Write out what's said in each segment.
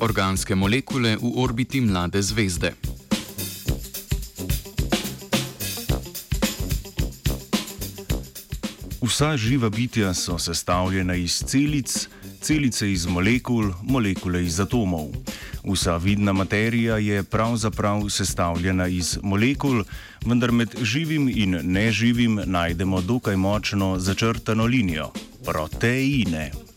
Organske molekule v orbiti mlade zvezde. Vsa živa bitja so sestavljena iz celic, celice iz molekul, molekule iz atomov. Vsa vidna materija je pravzaprav sestavljena iz molekul, vendar med živim in neživim najdemo dokaj močno začrtano linijo - proteine.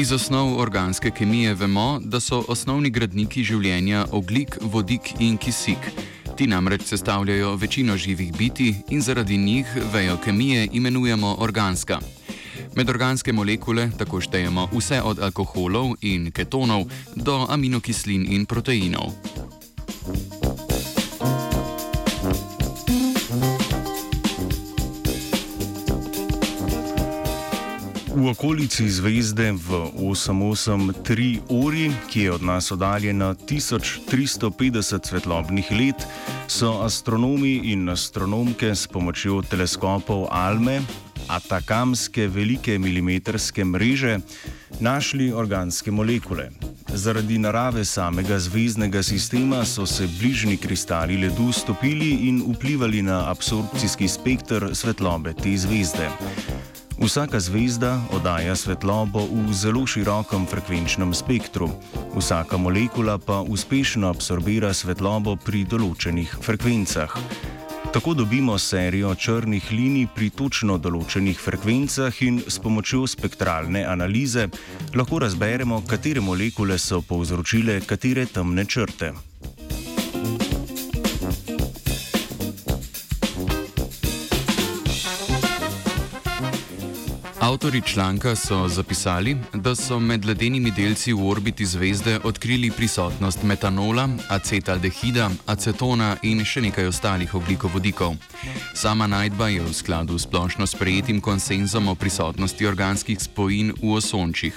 Iz osnov organske kemije vemo, da so osnovni gradniki življenja oglik, vodik in kisik. Ti namreč sestavljajo večino živih biti in zaradi njih vejo kemije imenujemo organska. Med organske molekule tako štejemo vse od alkoholov in ketonov do aminokislin in proteinov. V okolici zvezde v 883 uri, ki je od nas oddaljena 1350 svetlobnih let, so astronomi in astronomke s pomočjo teleskopov Alme, Atakamske velike milimetrske mreže, našli organske molekule. Zaradi narave samega zvezdnega sistema so se bližnji kristali ledu stopili in vplivali na absorpcijski spektr svetlobe te zvezde. Vsaka zvezda oddaja svetlobo v zelo širokem frekvenčnem spektru, vsaka molekula pa uspešno absorbira svetlobo pri določenih frekvencah. Tako dobimo serijo črnih linij pri točno določenih frekvencah in s pomočjo spektralne analize lahko razberemo, katere molekule so povzročile katere temne črte. Avtori članka so zapisali, da so med ledenimi delci v orbiti zvezde odkrili prisotnost metanola, acetaldehida, acetona in še nekaj ostalih oglikovodikov. Sama najdba je v skladu s splošno sprejetim konsenzom o prisotnosti organskih spojin v osončjih.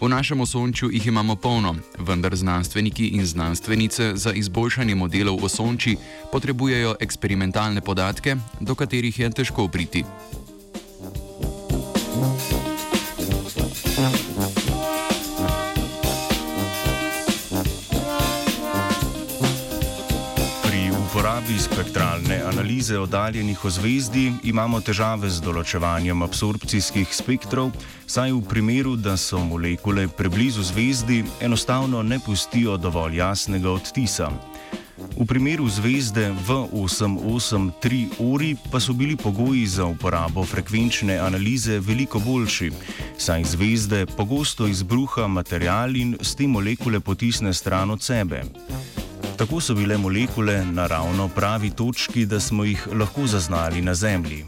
V našem osončju jih imamo polno, vendar znanstveniki in znanstvenice za izboljšanje modelov osončji potrebujejo eksperimentalne podatke, do katerih je težko priti. Uporabi spektralne analize oddaljenih ozvezdi imamo težave z določevanjem absorpcijskih spektrov, saj v primeru, da so molekule preblizu zvezdi, enostavno ne pustijo dovolj jasnega odtisa. V primeru zvezde V883 uri pa so bili pogoji za uporabo frekvenčne analize veliko boljši, saj zvezde pogosto izbruha material in s tem molekule potisne stran od sebe. Tako so bile molekule na ravno pravi točki, da smo jih lahko zaznali na Zemlji.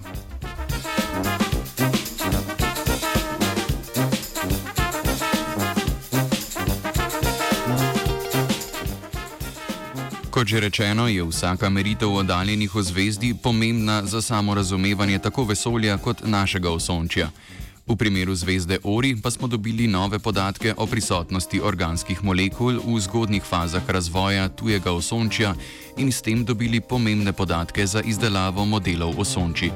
Kot že rečeno, je vsaka meritev oddaljenih v zvezdi pomembna za samo razumevanje tako vesolja kot našega osončja. V primeru zvezde Ori pa smo dobili nove podatke o prisotnosti organskih molekul v zgodnih fazah razvoja tujega osončja in s tem dobili pomembne podatke za izdelavo modelov osončji.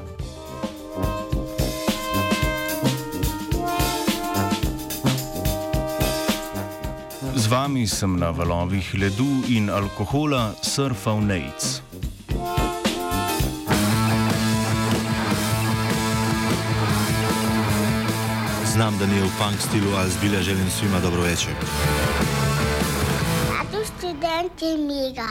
Z vami sem na valovih ledu in alkohola surfal Nates. Знам да не е у панк стилу, а збилја желим свима добро вечер. Радост ден ти мига.